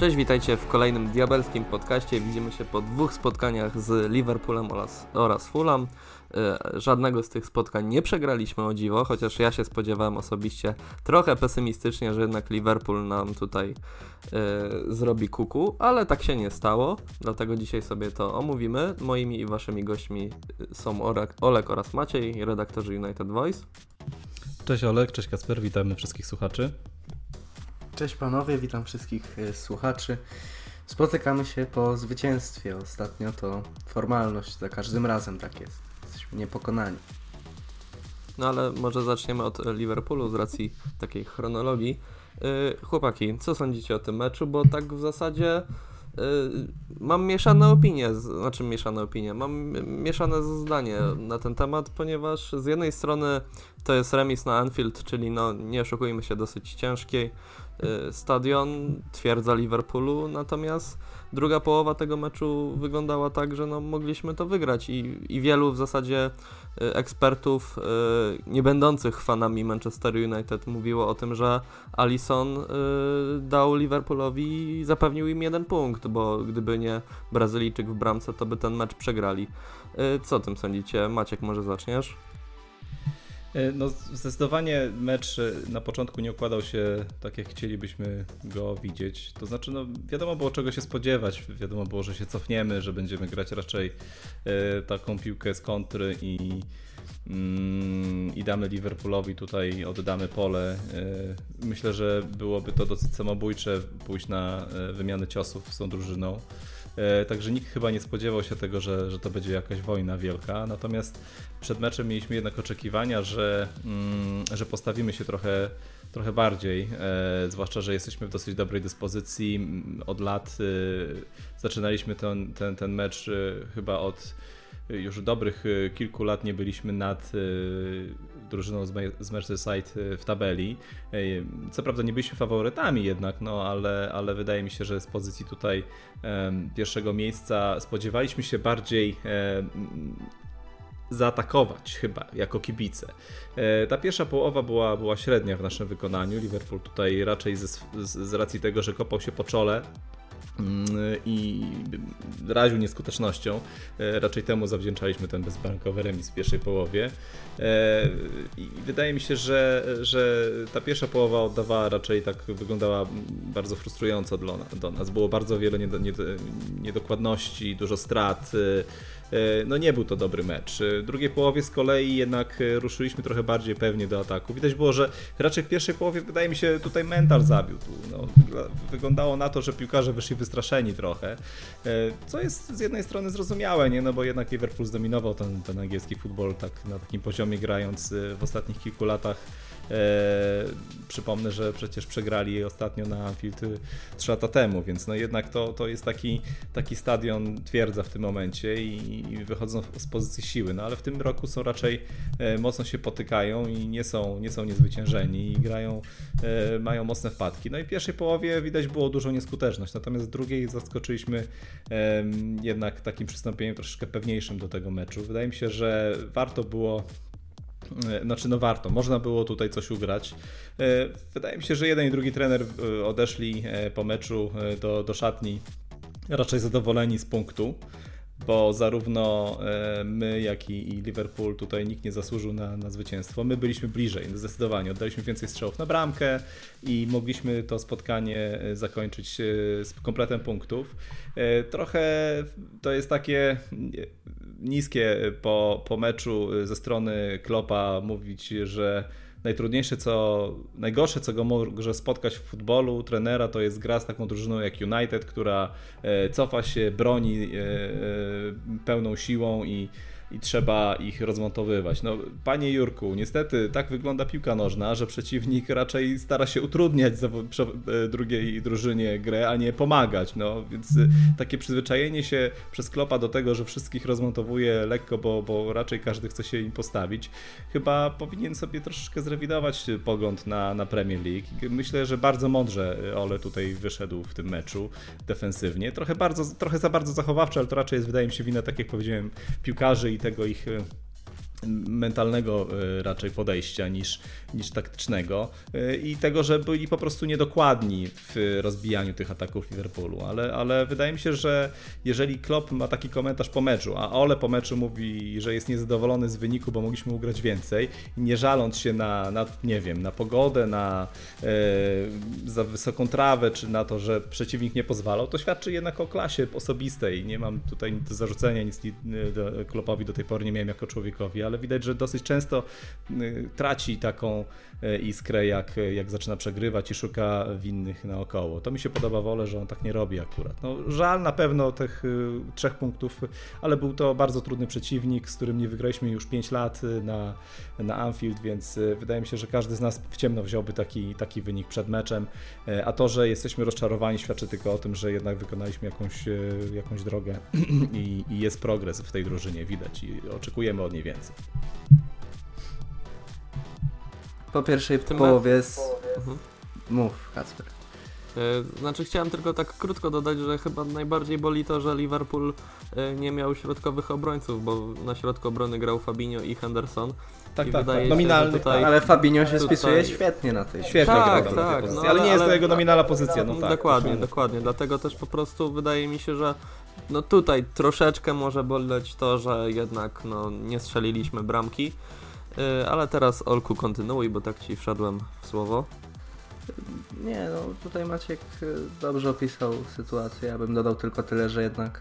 Cześć, witajcie w kolejnym diabelskim podcaście. Widzimy się po dwóch spotkaniach z Liverpoolem oraz, oraz Fulham. E, żadnego z tych spotkań nie przegraliśmy o dziwo, chociaż ja się spodziewałem osobiście trochę pesymistycznie, że jednak Liverpool nam tutaj e, zrobi kuku, ale tak się nie stało, dlatego dzisiaj sobie to omówimy. Moimi i waszymi gośćmi są Olek, Olek oraz Maciej, redaktorzy United Voice. Cześć Olek, cześć Kasper, witamy wszystkich słuchaczy. Cześć panowie, witam wszystkich e, słuchaczy. Spotykamy się po zwycięstwie. Ostatnio to formalność, za każdym razem tak jest. Jesteśmy niepokonani. No ale może zaczniemy od Liverpoolu z racji takiej chronologii. Yy, chłopaki, co sądzicie o tym meczu? Bo tak w zasadzie mam mieszane opinie, znaczy mieszane opinie, mam mieszane zdanie na ten temat, ponieważ z jednej strony to jest remis na Anfield, czyli no nie oszukujmy się, dosyć ciężkiej stadion, twierdza Liverpoolu, natomiast druga połowa tego meczu wyglądała tak, że no, mogliśmy to wygrać i, i wielu w zasadzie y, ekspertów y, nie będących fanami Manchester United mówiło o tym, że Alisson dał Liverpoolowi i zapewnił im jeden punkt, bo gdyby nie Brazylijczyk w bramce, to by ten mecz przegrali. Co o tym sądzicie? Maciek, może zaczniesz? E, no zdecydowanie mecz e, na początku nie układał się tak, jak chcielibyśmy go widzieć. To znaczy, no wiadomo było czego się spodziewać, wiadomo było, że się cofniemy, że będziemy grać raczej e, taką piłkę z kontry i, mm, i damy Liverpoolowi tutaj, oddamy pole. Myślę, że byłoby to dosyć samobójcze pójść na wymianę ciosów z tą drużyną. E, także nikt chyba nie spodziewał się tego, że, że to będzie jakaś wojna wielka. Natomiast przed meczem mieliśmy jednak oczekiwania, że, mm, że postawimy się trochę, trochę bardziej, e, zwłaszcza, że jesteśmy w dosyć dobrej dyspozycji. Od lat e, zaczynaliśmy ten, ten, ten mecz e, chyba od już dobrych e, kilku lat nie byliśmy nad drużyną z Merseyside w tabeli. Co prawda nie byliśmy faworytami jednak, no ale, ale wydaje mi się, że z pozycji tutaj pierwszego miejsca spodziewaliśmy się bardziej zaatakować chyba jako kibice. E, ta pierwsza połowa była, była średnia w naszym wykonaniu. Liverpool tutaj raczej z, z, z racji tego, że kopał się po czole, i raził nieskutecznością. E, raczej temu zawdzięczaliśmy ten bezbramkowy remis w pierwszej połowie. E, I wydaje mi się, że, że ta pierwsza połowa oddawała raczej tak wyglądała bardzo frustrująco do nas. Było bardzo wiele niedokładności, dużo strat. E, no nie był to dobry mecz. E, w drugiej połowie z kolei jednak e, ruszyliśmy trochę bardziej pewnie do ataku. Widać było, że raczej w pierwszej połowie wydaje mi się tutaj mental zabił. Tu, no, wyglądało na to, że piłkarze wyszli wystraszeni trochę, co jest z jednej strony zrozumiałe, nie? no bo jednak Liverpool zdominował ten, ten angielski futbol tak na takim poziomie grając w ostatnich kilku latach przypomnę, że przecież przegrali ostatnio na Anfield 3 lata temu, więc no jednak to, to jest taki, taki stadion twierdza w tym momencie i, i wychodzą z pozycji siły, no ale w tym roku są raczej e, mocno się potykają i nie są, nie są niezwyciężeni i grają, e, mają mocne wpadki. No i w pierwszej połowie widać było dużą nieskuteczność, natomiast w drugiej zaskoczyliśmy jednak takim przystąpieniem troszeczkę pewniejszym do tego meczu. Wydaje mi się, że warto było E, znaczy, no warto, można było tutaj coś ugrać. E, wydaje mi się, że jeden i drugi trener e, odeszli po meczu do, do szatni raczej zadowoleni z punktu bo zarówno my, jak i Liverpool tutaj nikt nie zasłużył na, na zwycięstwo. My byliśmy bliżej, zdecydowanie. Oddaliśmy więcej strzałów na bramkę i mogliśmy to spotkanie zakończyć z kompletem punktów. Trochę to jest takie niskie po, po meczu ze strony Klopa mówić, że najtrudniejsze, co, najgorsze, co go może spotkać w futbolu trenera, to jest gra z taką drużyną jak United, która e, cofa się, broni e, e, pełną siłą i i trzeba ich rozmontowywać. No, panie Jurku, niestety tak wygląda piłka nożna, że przeciwnik raczej stara się utrudniać e, drugiej drużynie grę, a nie pomagać. No, więc e, takie przyzwyczajenie się przez Klopa do tego, że wszystkich rozmontowuje lekko, bo, bo raczej każdy chce się im postawić, chyba powinien sobie troszeczkę zrewidować pogląd na, na Premier League. Myślę, że bardzo mądrze Ole tutaj wyszedł w tym meczu defensywnie. Trochę, bardzo, trochę za bardzo zachowawczy, ale to raczej jest, wydaje mi się, wina, tak jak powiedziałem, piłkarzy i tego ich mentalnego e, raczej podejścia niż, niż taktycznego e, i tego, że byli po prostu niedokładni w rozbijaniu tych ataków Liverpoolu, ale, ale wydaje mi się, że jeżeli Klopp ma taki komentarz po meczu, a Ole po meczu mówi, że jest niezadowolony z wyniku, bo mogliśmy ugrać więcej, nie żaląc się na, na nie wiem, na pogodę, na e, za wysoką trawę, czy na to, że przeciwnik nie pozwalał, to świadczy jednak o klasie osobistej. Nie mam tutaj nic do zarzucenia, nic do, Kloppowi do tej pory nie miałem jako człowiekowi, ale widać, że dosyć często y, traci taką y, iskrę, jak, jak zaczyna przegrywać i szuka winnych naokoło. To mi się podoba wolę, że on tak nie robi akurat. No, żal na pewno tych y, trzech punktów, ale był to bardzo trudny przeciwnik, z którym nie wygraliśmy już 5 lat na, na Anfield, więc wydaje mi się, że każdy z nas w ciemno wziąłby taki, taki wynik przed meczem, a to, że jesteśmy rozczarowani świadczy tylko o tym, że jednak wykonaliśmy jakąś, jakąś drogę i, i jest progres w tej drużynie, widać i oczekujemy od niej więcej. Po pierwszej w połowie z... Mhm. Mów, Kacper. E, znaczy chciałem tylko tak krótko dodać, że chyba najbardziej boli to, że Liverpool e, nie miał środkowych obrońców, bo na środku obrony grał Fabinho i Henderson. Tak, I tak, tak. Nominalny, tutaj, Ale Fabinho się tutaj... spisuje świetnie na tej Świetnie tak, gra tak, pozycji, no, ale nie jest to jego nominalna pozycja. No, tak, dokładnie, dokładnie. Dlatego też po prostu wydaje mi się, że no tutaj troszeczkę może boleć to, że jednak no, nie strzeliliśmy bramki. Yy, ale teraz Olku kontynuuj, bo tak ci wszedłem w słowo. Nie, no tutaj Maciek y, dobrze opisał sytuację. Ja bym dodał tylko tyle, że jednak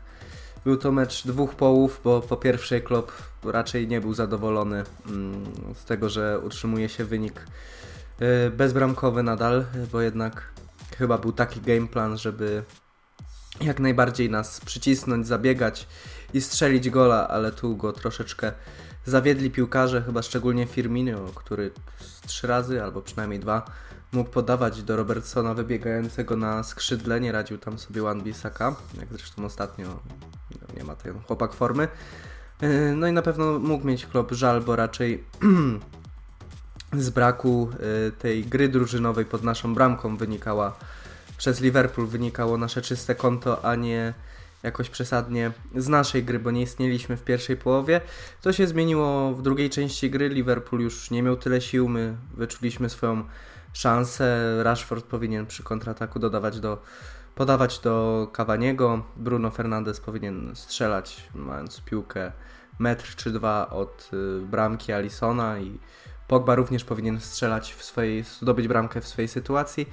był to mecz dwóch połów, bo po pierwszej Klopp raczej nie był zadowolony mm, z tego, że utrzymuje się wynik y, bezbramkowy nadal, bo jednak chyba był taki game plan, żeby jak najbardziej nas przycisnąć, zabiegać i strzelić gola, ale tu go troszeczkę zawiedli piłkarze, chyba szczególnie Firmino, który trzy razy albo przynajmniej dwa mógł podawać do Robertsona wybiegającego na skrzydle, nie radził tam sobie Wan Bissaka, jak zresztą ostatnio nie ma ten chłopak formy. Yy, no i na pewno mógł mieć klub żal, bo raczej z braku yy, tej gry drużynowej pod naszą bramką wynikała, przez Liverpool wynikało nasze czyste konto, a nie jakoś przesadnie z naszej gry, bo nie istnieliśmy w pierwszej połowie. To się zmieniło w drugiej części gry. Liverpool już nie miał tyle sił, my wyczuliśmy swoją szansę. Rashford powinien przy kontrataku dodawać do, podawać do Cavaniego. Bruno Fernandes powinien strzelać, mając piłkę metr czy dwa od y, bramki Alisona i Pogba również powinien strzelać w swojej, zdobyć bramkę w swojej sytuacji.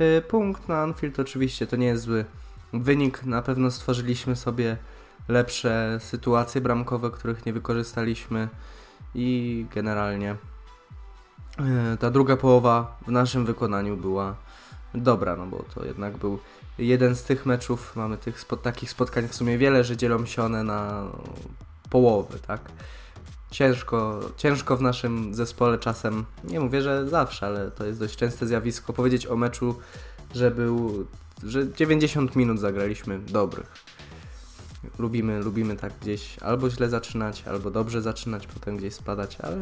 Y, punkt na Anfield oczywiście to nie jest zły wynik. Na pewno stworzyliśmy sobie lepsze sytuacje bramkowe, których nie wykorzystaliśmy i generalnie e, ta druga połowa w naszym wykonaniu była dobra, no bo to jednak był jeden z tych meczów, mamy tych spod, takich spotkań w sumie wiele, że dzielą się one na połowy, tak? Ciężko, ciężko w naszym zespole czasem, nie mówię, że zawsze, ale to jest dość częste zjawisko, powiedzieć o meczu, że był że 90 minut zagraliśmy dobrych. Lubimy, lubimy tak gdzieś albo źle zaczynać, albo dobrze zaczynać, potem gdzieś spadać, ale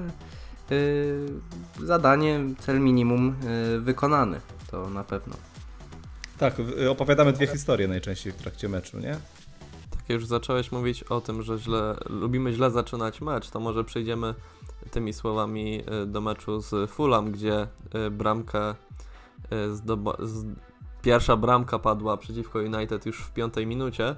yy, zadanie, cel minimum yy, wykonany, to na pewno. Tak, opowiadamy dwie historie najczęściej w trakcie meczu, nie? Już zacząłeś mówić o tym, że źle, lubimy źle zaczynać mecz, to może przejdziemy tymi słowami y, do meczu z Fulham, gdzie y, bramkę y, zdoba, pierwsza bramka padła przeciwko United już w piątej minucie.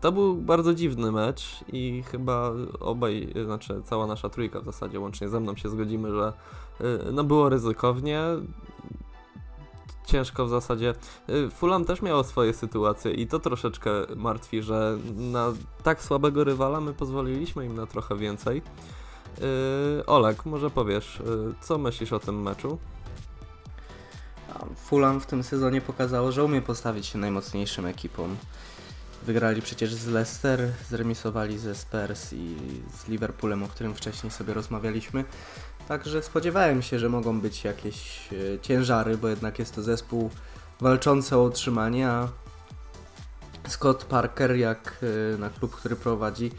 To był bardzo dziwny mecz i chyba obaj, znaczy cała nasza trójka w zasadzie łącznie ze mną się zgodzimy, że no było ryzykownie. Ciężko w zasadzie. Y, Fulham też miało swoje sytuacje i to troszeczkę martwi, że na tak słabego rywala my pozwoliliśmy im na trochę więcej. Olek, może powiesz, co myślisz o tym meczu? Fulham w tym sezonie pokazało, że umie postawić się najmocniejszym ekipom. Wygrali przecież z Leicester, zremisowali ze Spurs i z Liverpoolem, o którym wcześniej sobie rozmawialiśmy. Także spodziewałem się, że mogą być jakieś e, ciężary, bo jednak jest to zespół walczący o utrzymanie, a Scott Parker, jak e, na klub, który prowadzi,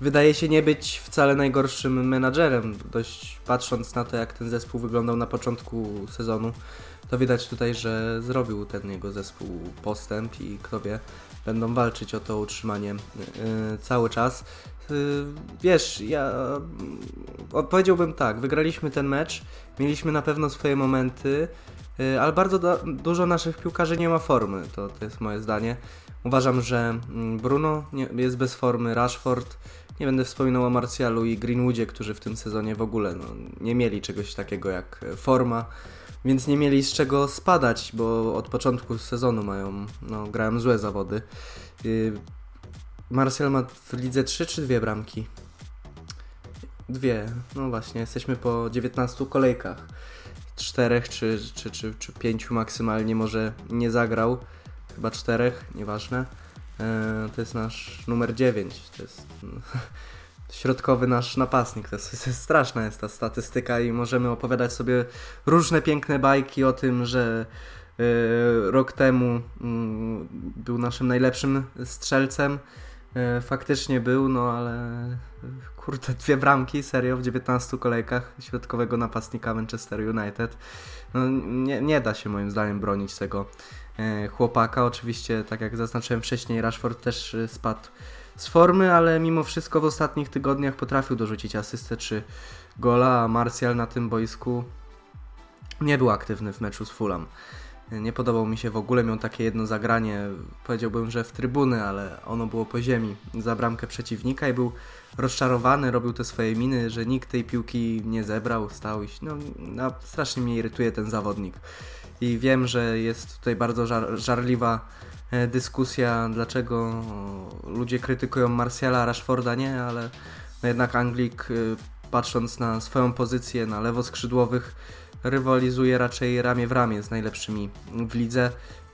wydaje się nie być wcale najgorszym menadżerem. Dość patrząc na to, jak ten zespół wyglądał na początku sezonu, to widać tutaj, że zrobił ten jego zespół postęp i kto wie, będą walczyć o to utrzymanie yy, cały czas. Yy, wiesz, ja powiedziałbym tak, wygraliśmy ten mecz, mieliśmy na pewno swoje momenty, y, ale bardzo dużo naszych piłkarzy nie ma formy, to, to jest moje zdanie. Uważam, że mm, Bruno jest bez formy, Rashford, nie będę wspominał o Martialu i Greenwoodzie, którzy w tym sezonie w ogóle no, nie mieli czegoś takiego jak forma, więc nie mieli z czego spadać, bo od początku sezonu mają, no, grałem złe zawody. Yy, Martial ma w lidze 3 czy dwie bramki? Dwie, no właśnie, jesteśmy po 19 kolejkach. Czterech czy, czy, czy, czy pięciu maksymalnie może nie zagrał chyba czterech, nieważne. E, to jest nasz numer 9. To jest środkowy nasz napastnik. To jest, to jest straszna jest ta statystyka i możemy opowiadać sobie różne piękne bajki o tym, że e, rok temu mm, był naszym najlepszym strzelcem. E, faktycznie był, no ale kurde, dwie bramki serio w 19 kolejkach środkowego napastnika Manchester United. No, nie, nie da się moim zdaniem bronić tego E, chłopaka. Oczywiście, tak jak zaznaczyłem wcześniej, Rashford też e, spadł z formy, ale mimo wszystko w ostatnich tygodniach potrafił dorzucić asystę czy gola, a Martial na tym boisku nie był aktywny w meczu z Fulham. Nie podobał mi się w ogóle, miał takie jedno zagranie, powiedziałbym, że w trybuny, ale ono było po ziemi za bramkę przeciwnika i był rozczarowany, robił te swoje miny, że nikt tej piłki nie zebrał, stał i no, no strasznie mnie irytuje ten zawodnik. I wiem, że jest tutaj bardzo żar żarliwa e, dyskusja, dlaczego ludzie krytykują Marsjala, Rashforda nie, ale no jednak Anglik e, patrząc na swoją pozycję na lewoskrzydłowych rywalizuje raczej ramię w ramię z najlepszymi w lidze.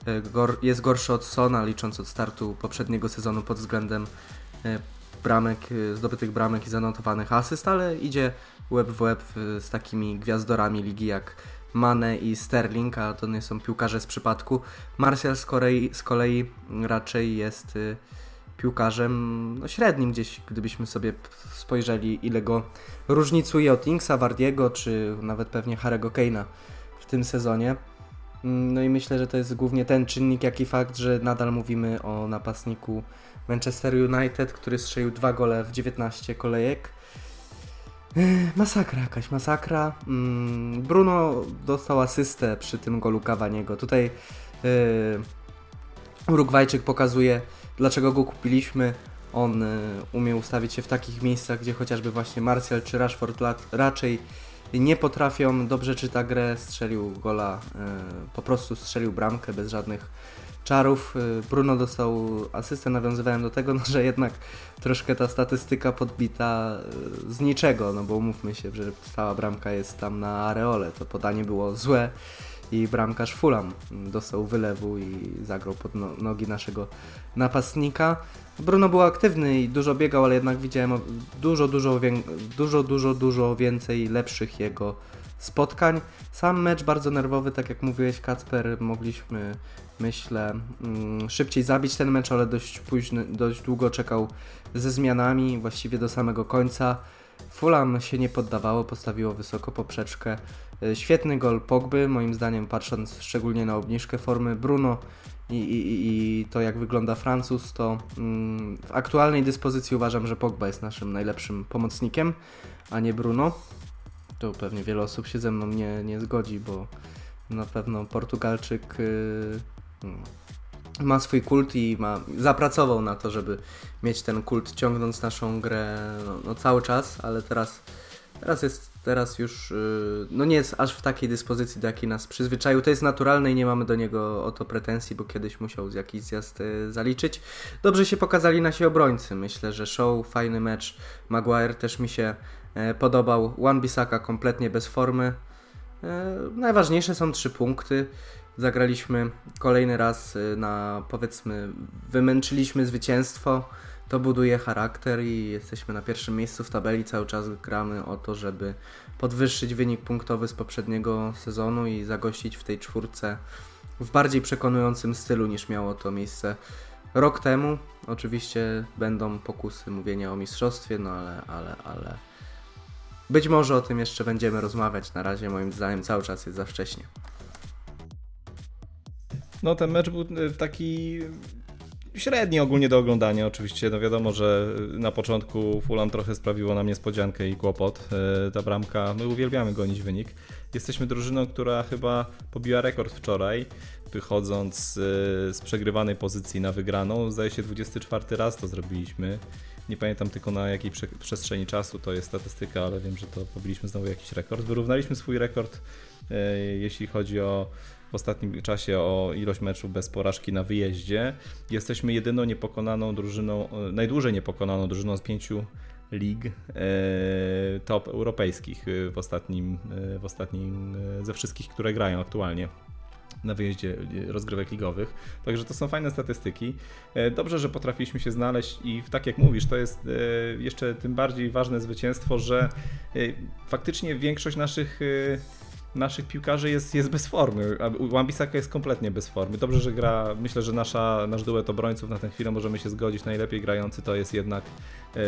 E, jest gorszy od Sona, licząc od startu poprzedniego sezonu pod względem bramek, zdobytych bramek i zanotowanych asyst, ale idzie web w web z takimi gwiazdorami ligi jak Mane i Sterling, a to nie są piłkarze z przypadku. Martial z kolei, z kolei raczej jest piłkarzem no, średnim gdzieś, gdybyśmy sobie spojrzeli, ile go różnicuje od Inksa, Wardiego, czy nawet pewnie Harry'ego Kane'a w tym sezonie. Mm, no i myślę, że to jest głównie ten czynnik, jak i fakt, że nadal mówimy o napastniku Manchester United, który strzelił dwa gole w 19 kolejek Masakra, jakaś masakra. Mm, Bruno dostał asystę przy tym golu Cavaniego. Tutaj yy, Urugwajczyk pokazuje, dlaczego go kupiliśmy. On yy, umie ustawić się w takich miejscach, gdzie chociażby właśnie Martial czy Rashford raczej nie potrafią. Dobrze czyta grę, strzelił gola, yy, po prostu strzelił bramkę bez żadnych czarów. Y, Bruno dostał asystę, nawiązywałem do tego, no, że jednak troszkę ta statystyka podbita z niczego, no bo umówmy się, że cała bramka jest tam na areole, to podanie było złe i bramkarz Fulham dostał wylewu i zagrał pod no, nogi naszego napastnika. Bruno był aktywny i dużo biegał, ale jednak widziałem dużo, dużo, dużo, dużo, dużo więcej lepszych jego spotkań. Sam mecz bardzo nerwowy, tak jak mówiłeś Kacper, mogliśmy myślę, mm, szybciej zabić ten mecz, ale dość późny, dość długo czekał ze zmianami, właściwie do samego końca. Fulham się nie poddawało, postawiło wysoko poprzeczkę. E, świetny gol Pogby, moim zdaniem, patrząc szczególnie na obniżkę formy Bruno i, i, i to, jak wygląda Francuz, to mm, w aktualnej dyspozycji uważam, że Pogba jest naszym najlepszym pomocnikiem, a nie Bruno. To pewnie wiele osób się ze mną nie, nie zgodzi, bo na pewno Portugalczyk yy, Hmm. ma swój kult i ma, zapracował na to, żeby mieć ten kult, ciągnąc naszą grę no, no cały czas, ale teraz, teraz jest teraz już yy, no nie jest aż w takiej dyspozycji, do jakiej nas przyzwyczaił. To jest naturalne i nie mamy do niego o to pretensji, bo kiedyś musiał z jakiś zjazd yy, zaliczyć. Dobrze się pokazali nasi obrońcy. Myślę, że show, fajny mecz. Maguire też mi się yy, podobał. One Bisaka kompletnie bez formy. Yy, najważniejsze są trzy punkty zagraliśmy kolejny raz y, na powiedzmy, wymęczyliśmy zwycięstwo. To buduje charakter i jesteśmy na pierwszym miejscu w tabeli. Cały czas gramy o to, żeby podwyższyć wynik punktowy z poprzedniego sezonu i zagościć w tej czwórce w bardziej przekonującym stylu niż miało to miejsce rok temu. Oczywiście będą pokusy mówienia o mistrzostwie, no ale, ale, ale być może o tym jeszcze będziemy rozmawiać. Na razie moim zdaniem cały czas jest za wcześnie. No ten mecz był y, taki średni ogólnie do oglądania oczywiście. No wiadomo, że na początku Fulham trochę sprawiło nam niespodziankę i kłopot. Y, ta bramka, my uwielbiamy gonić wynik. Jesteśmy drużyną, która chyba pobiła rekord wczoraj, wychodząc y, z przegrywanej pozycji na wygraną. Zdaje się 24 raz to zrobiliśmy. Nie pamiętam tylko na jakiej przestrzeni czasu to jest statystyka, ale wiem, że to pobiliśmy znowu jakiś rekord. Wyrównaliśmy swój rekord, jeśli chodzi o w ostatnim czasie o ilość meczów bez porażki na wyjeździe. Jesteśmy jedyną niepokonaną drużyną, e, najdłużej niepokonaną drużyną z pięciu lig e, top europejskich w ostatnim, e, w ostatnim ze wszystkich, które grają aktualnie na wyjeździe rozgrywek ligowych. Także to są fajne statystyki. Dobrze, że potrafiliśmy się znaleźć i tak jak mówisz, to jest jeszcze tym bardziej ważne zwycięstwo, że faktycznie większość naszych naszych piłkarzy jest, jest bez formy. Wan-Bissaka jest kompletnie bez formy. Dobrze, że gra, myślę, że nasza, nasz duet obrońców na tę chwilę możemy się zgodzić. Najlepiej grający to jest jednak e,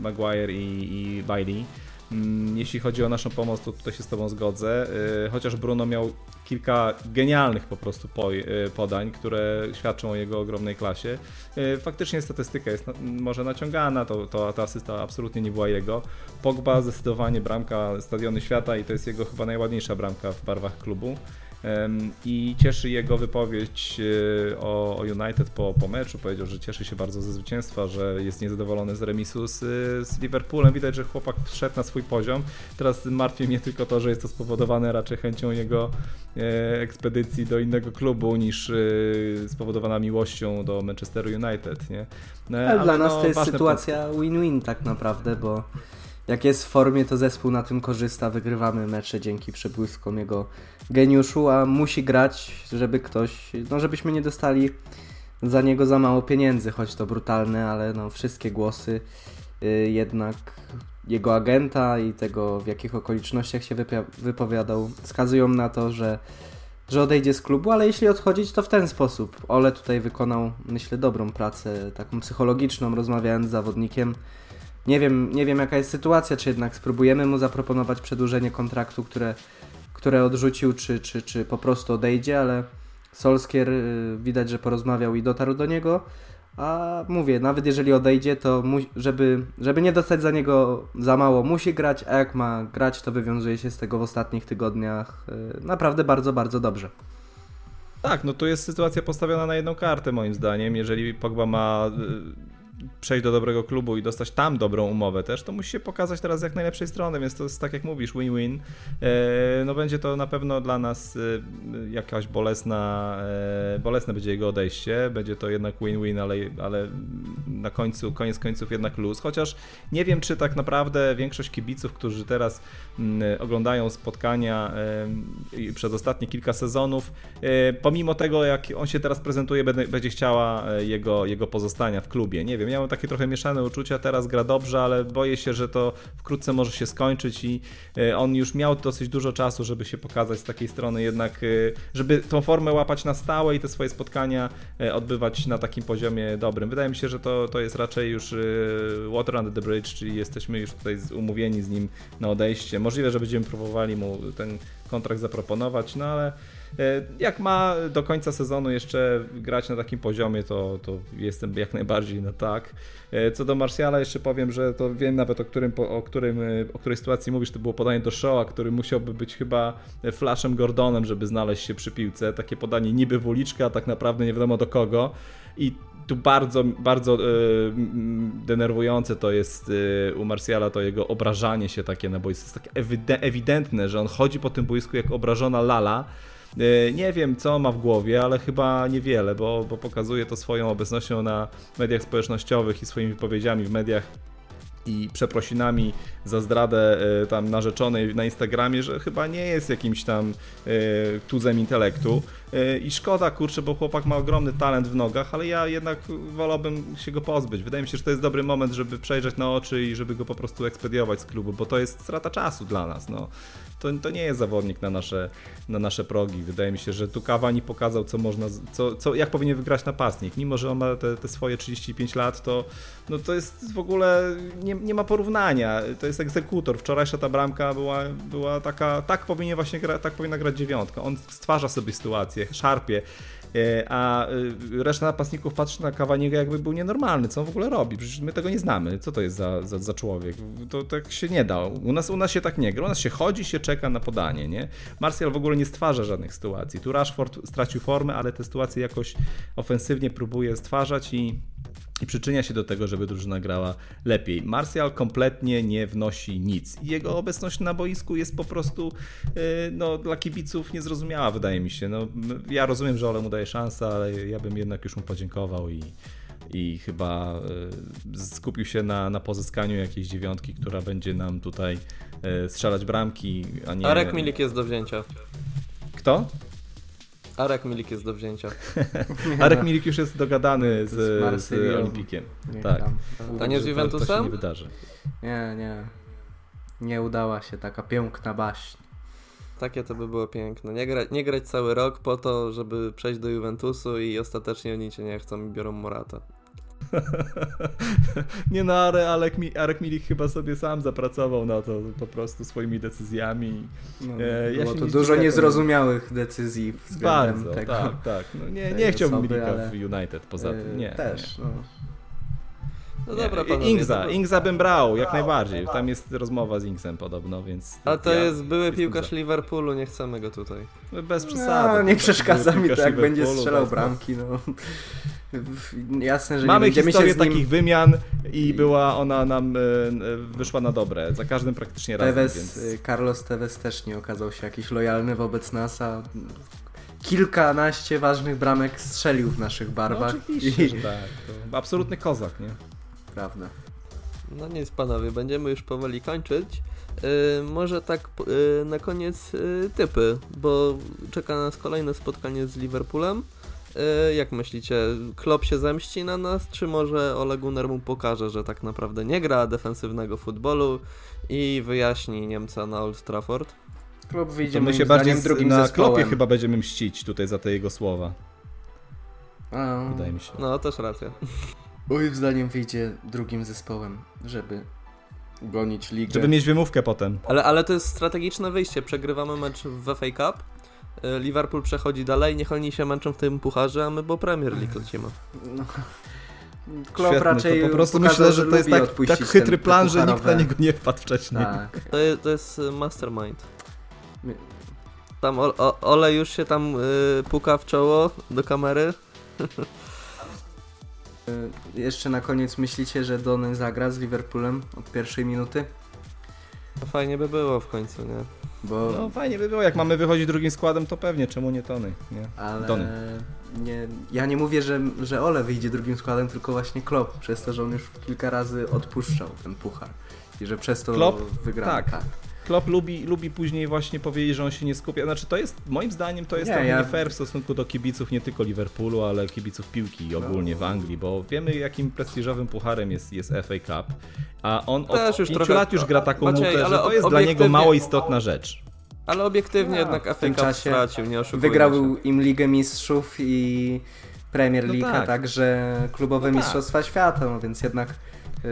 Maguire i, i Bailey. Mm, jeśli chodzi o naszą pomoc, to tutaj się z Tobą zgodzę. Y, chociaż Bruno miał kilka genialnych po prostu y, podań, które świadczą o jego ogromnej klasie. Y, faktycznie statystyka jest może naciągana, to, to ta asysta absolutnie nie była jego. Pogba zdecydowanie bramka Stadiony Świata i to jest jego chyba najładniejsza bramka w barwach klubu. I cieszy jego wypowiedź e, o, United po, po meczu. Powiedział, że cieszy się bardzo ze zwycięstwa, że jest niezadowolony z remisu z, z Liverpoolem. Widać, że chłopak wszedł na swój poziom. Teraz martwi mnie tylko to, że jest to spowodowane raczej chęcią jego e, ekspedycji do innego klubu niż e, spowodowana miłością do Manchesteru United. Nie? Ale, Ale dla nas no, to jest sytuacja win-win tak naprawdę, bo jak jest w formie, to zespół na tym korzysta, wygrywamy mecze dzięki przebłyskom jego geniuszu, a musi grać, żeby ktoś, no żebyśmy nie dostali za niego za mało pieniędzy, choć to brutalne, ale no wszystkie głosy yy, jednak jego agenta i tego w jakich okolicznościach się wypowiadał wskazują na to, że, że odejdzie z klubu, ale jeśli odchodzić to w ten sposób. Ole tutaj wykonał myślę dobrą pracę taką psychologiczną, rozmawiając z zawodnikiem nie wiem, nie wiem jaka jest sytuacja, czy jednak spróbujemy mu zaproponować przedłużenie kontraktu, które, które odrzucił, czy, czy, czy po prostu odejdzie, ale Solskier y, widać, że porozmawiał i dotarł do niego. A mówię, nawet jeżeli odejdzie, to mu, żeby, żeby nie dostać za niego za mało, musi grać, a jak ma grać, to wywiązuje się z tego w ostatnich tygodniach y, naprawdę bardzo, bardzo dobrze. Tak, no to jest sytuacja postawiona na jedną kartę moim zdaniem. Jeżeli Pogba ma y, przejść do dobrego klubu i dostać tam dobrą umowę też, to musi się pokazać teraz jak najlepszej strony, więc to jest tak jak mówisz, win-win. E, no będzie to na pewno dla nas e, jakaś bolesna, e, bolesne będzie jego odejście, będzie to jednak win-win, ale, ale na końcu, koniec końców jednak luz, chociaż nie wiem, czy tak naprawdę większość kibiców, którzy teraz oglądają spotkania przez ostatnie kilka sezonów, pomimo tego, jak on się teraz prezentuje, będzie chciała jego, jego pozostania w klubie. Nie wiem, miałem takie trochę mieszane uczucia, teraz gra dobrze, ale boję się, że to wkrótce może się skończyć i e, on już miał dosyć dużo czasu, żeby się pokazać z takiej strony jednak, e, żeby tą formę łapać na stałe i te swoje spotkania e, odbywać na takim poziomie dobrym. Wydaje mi się, że to, to jest raczej już water under the bridge, czyli jesteśmy już tutaj umówieni z nim na odejście. Możliwe, że będziemy próbowali mu ten kontrakt zaproponować, no ale jak ma do końca sezonu jeszcze grać na takim poziomie, to, to jestem jak najbardziej na tak. E, co do Marsjala jeszcze powiem, że to wiem nawet o którym, o, którym, e, o której sytuacji mówisz, to było podanie do Shoa, który musiałby być chyba Flashem Gordonem, żeby znaleźć się przy piłce. Takie podanie niby w uliczkę, a tak naprawdę nie wiadomo do kogo. I tu bardzo, bardzo denerwujące to jest u Marsjala to jego obrażanie się takie na boisku. Jest takie ewidentne, że on chodzi po tym boisku jak obrażona lala E, nie wiem, co ma w głowie, ale chyba niewiele, bo, bo pokazuje to swoją obecnością na mediach społecznościowych i swoimi wypowiedziami w mediach i przeprosinami za zdradę e, tam narzeczonej na Instagramie, że chyba nie jest jakimś tam e, tuzem intelektu. E, I szkoda, kurczę, bo chłopak ma ogromny talent w nogach, ale ja jednak wolałbym się go pozbyć. Wydaje mi się, że to jest dobry moment, żeby przejrzeć na oczy i żeby go po prostu ekspediować z klubu, bo to jest strata czasu dla nas. No. To, to nie jest zawodnik na nasze, na nasze progi. Wydaje mi się, że tu Cavani pokazał, co można, co, co, jak powinien wygrać napastnik. Mimo, że on ma te, te swoje 35 lat, to, no to jest w ogóle, nie, nie ma porównania. To jest egzekutor. Wczorajsza ta bramka była, była taka, tak powinien właśnie gra, tak powinna grać dziewiątka. On stwarza sobie sytuację, szarpie, e, a e, reszta napastników patrzy na Cavaniego jakby był nienormalny, co on w ogóle robi, przecież my tego nie znamy, co to jest za, za, za człowiek, to tak się nie da, u nas, u nas się tak nie gra, u nas się chodzi, się czeka na podanie, nie? Martial w ogóle nie stwarza żadnych sytuacji, tu Rashford stracił formę, ale te sytuacje jakoś ofensywnie próbuje stwarzać i i przyczynia się do tego, żeby drużyna grała lepiej. Martial kompletnie nie wnosi nic. I jego obecność na boisku jest po prostu yy, no, dla kibiców niezrozumiała, wydaje mi się. No, ja rozumiem, że Ole mu daje szansę, ale ja bym jednak już mu podziękował i, i chyba yy, skupił się na, na pozyskaniu jakiejś dziewiątki, która będzie nam tutaj yy, strzelać bramki, a nie... Arek Milik jest do wzięcia. Kto? Arek Milik jest do wzięcia. Arek Milik już jest dogadany z, z, z Olimpikiem. tak. A nie z Juventusem? To, to się nie wydarzy. Nie, nie. Nie udała się taka piękna baśń. Takie to by było piękne. Nie, gra, nie grać cały rok po to, żeby przejść do Juventusu i ostatecznie oni cię nie chcą i biorą Morata. nie no, ale Arek, Milik chyba sobie sam zapracował na to po prostu swoimi decyzjami. No, e, ja było to dużo niezrozumiałych decyzji względem Bardzo, tego. tak, tak. No, nie, nie chciałbym Milika ale... w United poza tym. Nie, też, nie. no. No dobra, panowie, Ingza, dobra. Ingza bym brał, jak najbardziej. Tam jest rozmowa z Ingsem podobno, więc... A to ja jest były piłkarz Liverpoolu, nie chcemy go tutaj. Bez przesady. No, nie przeszkadza mi to, jak będzie strzelał bramki, no. Jasne, że Mamy nie historię się nim... takich wymian i była ona nam e, wyszła na dobre. Za każdym praktycznie razem. Tevez, więc... Y, Carlos Tevez też nie okazał się jakiś lojalny wobec nas, a kilkanaście ważnych bramek strzelił w naszych barwach. No oczywiście, I... tak. To absolutny kozak, nie? Prawda. No nic panowie, będziemy już powoli kończyć. Yy, może tak yy, na koniec yy, typy, bo czeka nas kolejne spotkanie z Liverpoolem. Y, jak myślicie, Klopp się zemści na nas, czy może Ole Gunnar mu pokaże, że tak naprawdę nie gra defensywnego futbolu i wyjaśni Niemca na Old Trafford? Klopp wyjdzie my się bardziej drugim na Kloppie chyba będziemy mścić tutaj za te jego słowa. Wydaje mi się. No, też racja. Moim zdaniem wyjdzie drugim zespołem, żeby gonić ligę. Żeby mieć wymówkę potem. Ale, ale to jest strategiczne wyjście. Przegrywamy mecz w FA Cup, Y, Liverpool przechodzi dalej, niech oni się męczą w tym pucharze, a my bo Premier League lecimy. No. Klopp raczej to po prostu myślę, że to jest tak, tak chytry plan, że nikt na niego nie wpadł wcześniej. Tak. To, jest, to jest y, mastermind. Tam Ole już się tam y, puka w czoło do kamery. Y, jeszcze na koniec myślicie, że Donen zagra z Liverpoolem od pierwszej minuty? No fajnie by było w końcu, nie? Bo... No fajnie by było, jak mamy wychodzić drugim składem, to pewnie, czemu nie Tony, nie? Ale Tony. Nie, ja nie mówię, że, że Ole wyjdzie drugim składem, tylko właśnie Klopp, przez to, że on już kilka razy odpuszczał ten puchar i że przez to Klopp? wygrał. Tak. tak. Klopp lubi, lubi później właśnie powiedzieć, że on się nie skupia. Znaczy to jest, moim zdaniem, to jest nie, trochę ja... nie fair w stosunku do kibiców nie tylko Liverpoolu, ale kibiców piłki ogólnie no. w Anglii, bo wiemy jakim prestiżowym pucharem jest, jest FA Cup, a on od pięciu trochę... lat już gra taką Maciej, mutę, że to jest dla niego mało istotna rzecz. Ale obiektywnie no, jednak FA Cup stracił, nie oszukujmy Wygrał się. im Ligę Mistrzów i Premier League, no tak. a także klubowe no tak. Mistrzostwa Świata, no więc jednak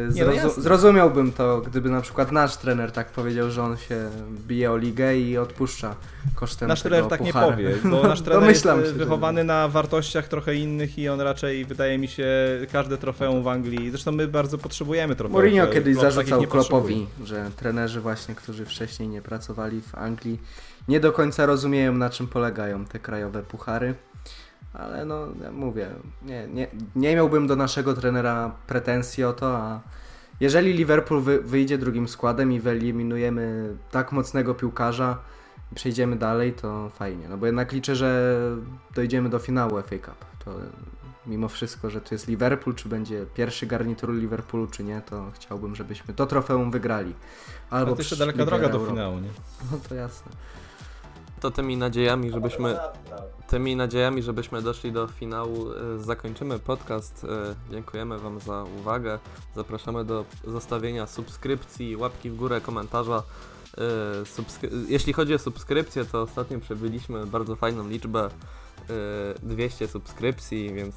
Zrozu no zrozumiałbym to, gdyby na przykład nasz trener tak powiedział, że on się bije o ligę i odpuszcza kosztem Nasz trener tak puchara. nie powie, bo nasz trener jest y, wychowany na wartościach trochę innych i on raczej, wydaje mi się, każde trofeum w Anglii, zresztą my bardzo potrzebujemy trofeum. Mourinho kiedyś zarzucał Kloppowi, że trenerzy właśnie, którzy wcześniej nie pracowali w Anglii, nie do końca rozumieją na czym polegają te krajowe puchary ale no ja mówię, nie, nie, nie miałbym do naszego trenera pretensji o to, a jeżeli Liverpool wy, wyjdzie drugim składem i wyeliminujemy tak mocnego piłkarza i przejdziemy dalej, to fajnie, no bo jednak liczę, że dojdziemy do finału FA Cup. To mimo wszystko, że to jest Liverpool, czy będzie pierwszy garnitur Liverpoolu, czy nie, to chciałbym, żebyśmy to trofeum wygrali. Albo to jeszcze daleka droga do finału, nie? No to jasne to tymi nadziejami, żebyśmy tymi nadziejami, żebyśmy doszli do finału, y, zakończymy podcast. Y, dziękujemy Wam za uwagę. Zapraszamy do zostawienia subskrypcji, łapki w górę, komentarza. Subskry- jeśli chodzi o subskrypcję, to ostatnio przebyliśmy bardzo fajną liczbę. y, 200 subskrypcji, więc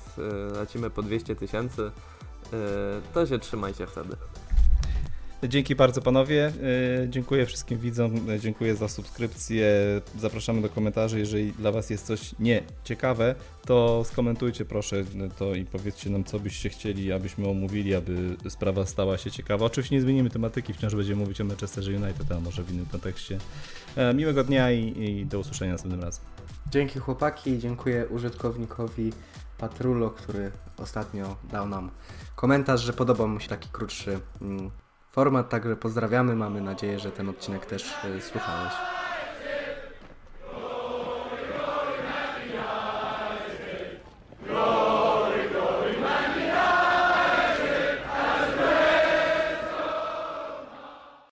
lecimy po 200 tysięcy. To się trzymajcie wtedy. Dzięki bardzo panowie. Yy, Dziękuję wszystkim widzom, yy, dziękuję za subskrypcję. Zapraszamy do komentarzy. Jeżeli dla Was jest coś nie ciekawe, to skomentujcie proszę yy, to i powiedzcie nam, co byście chcieli, abyśmy omówili, aby sprawa stała się ciekawa. Oczywiście nie zmienimy tematyki, wciąż będziemy mówić o Manchesterze United, a może w innym kontekście. E, Miłego dnia i, i do usłyszenia następnym razem. Dzięki chłopaki, dziękuję użytkownikowi Patrulo, który ostatnio dał nam komentarz, że podobał mu się taki krótszy mm, format, także pozdrawiamy, mamy nadzieję, że ten odcinek też y, słuchałeś.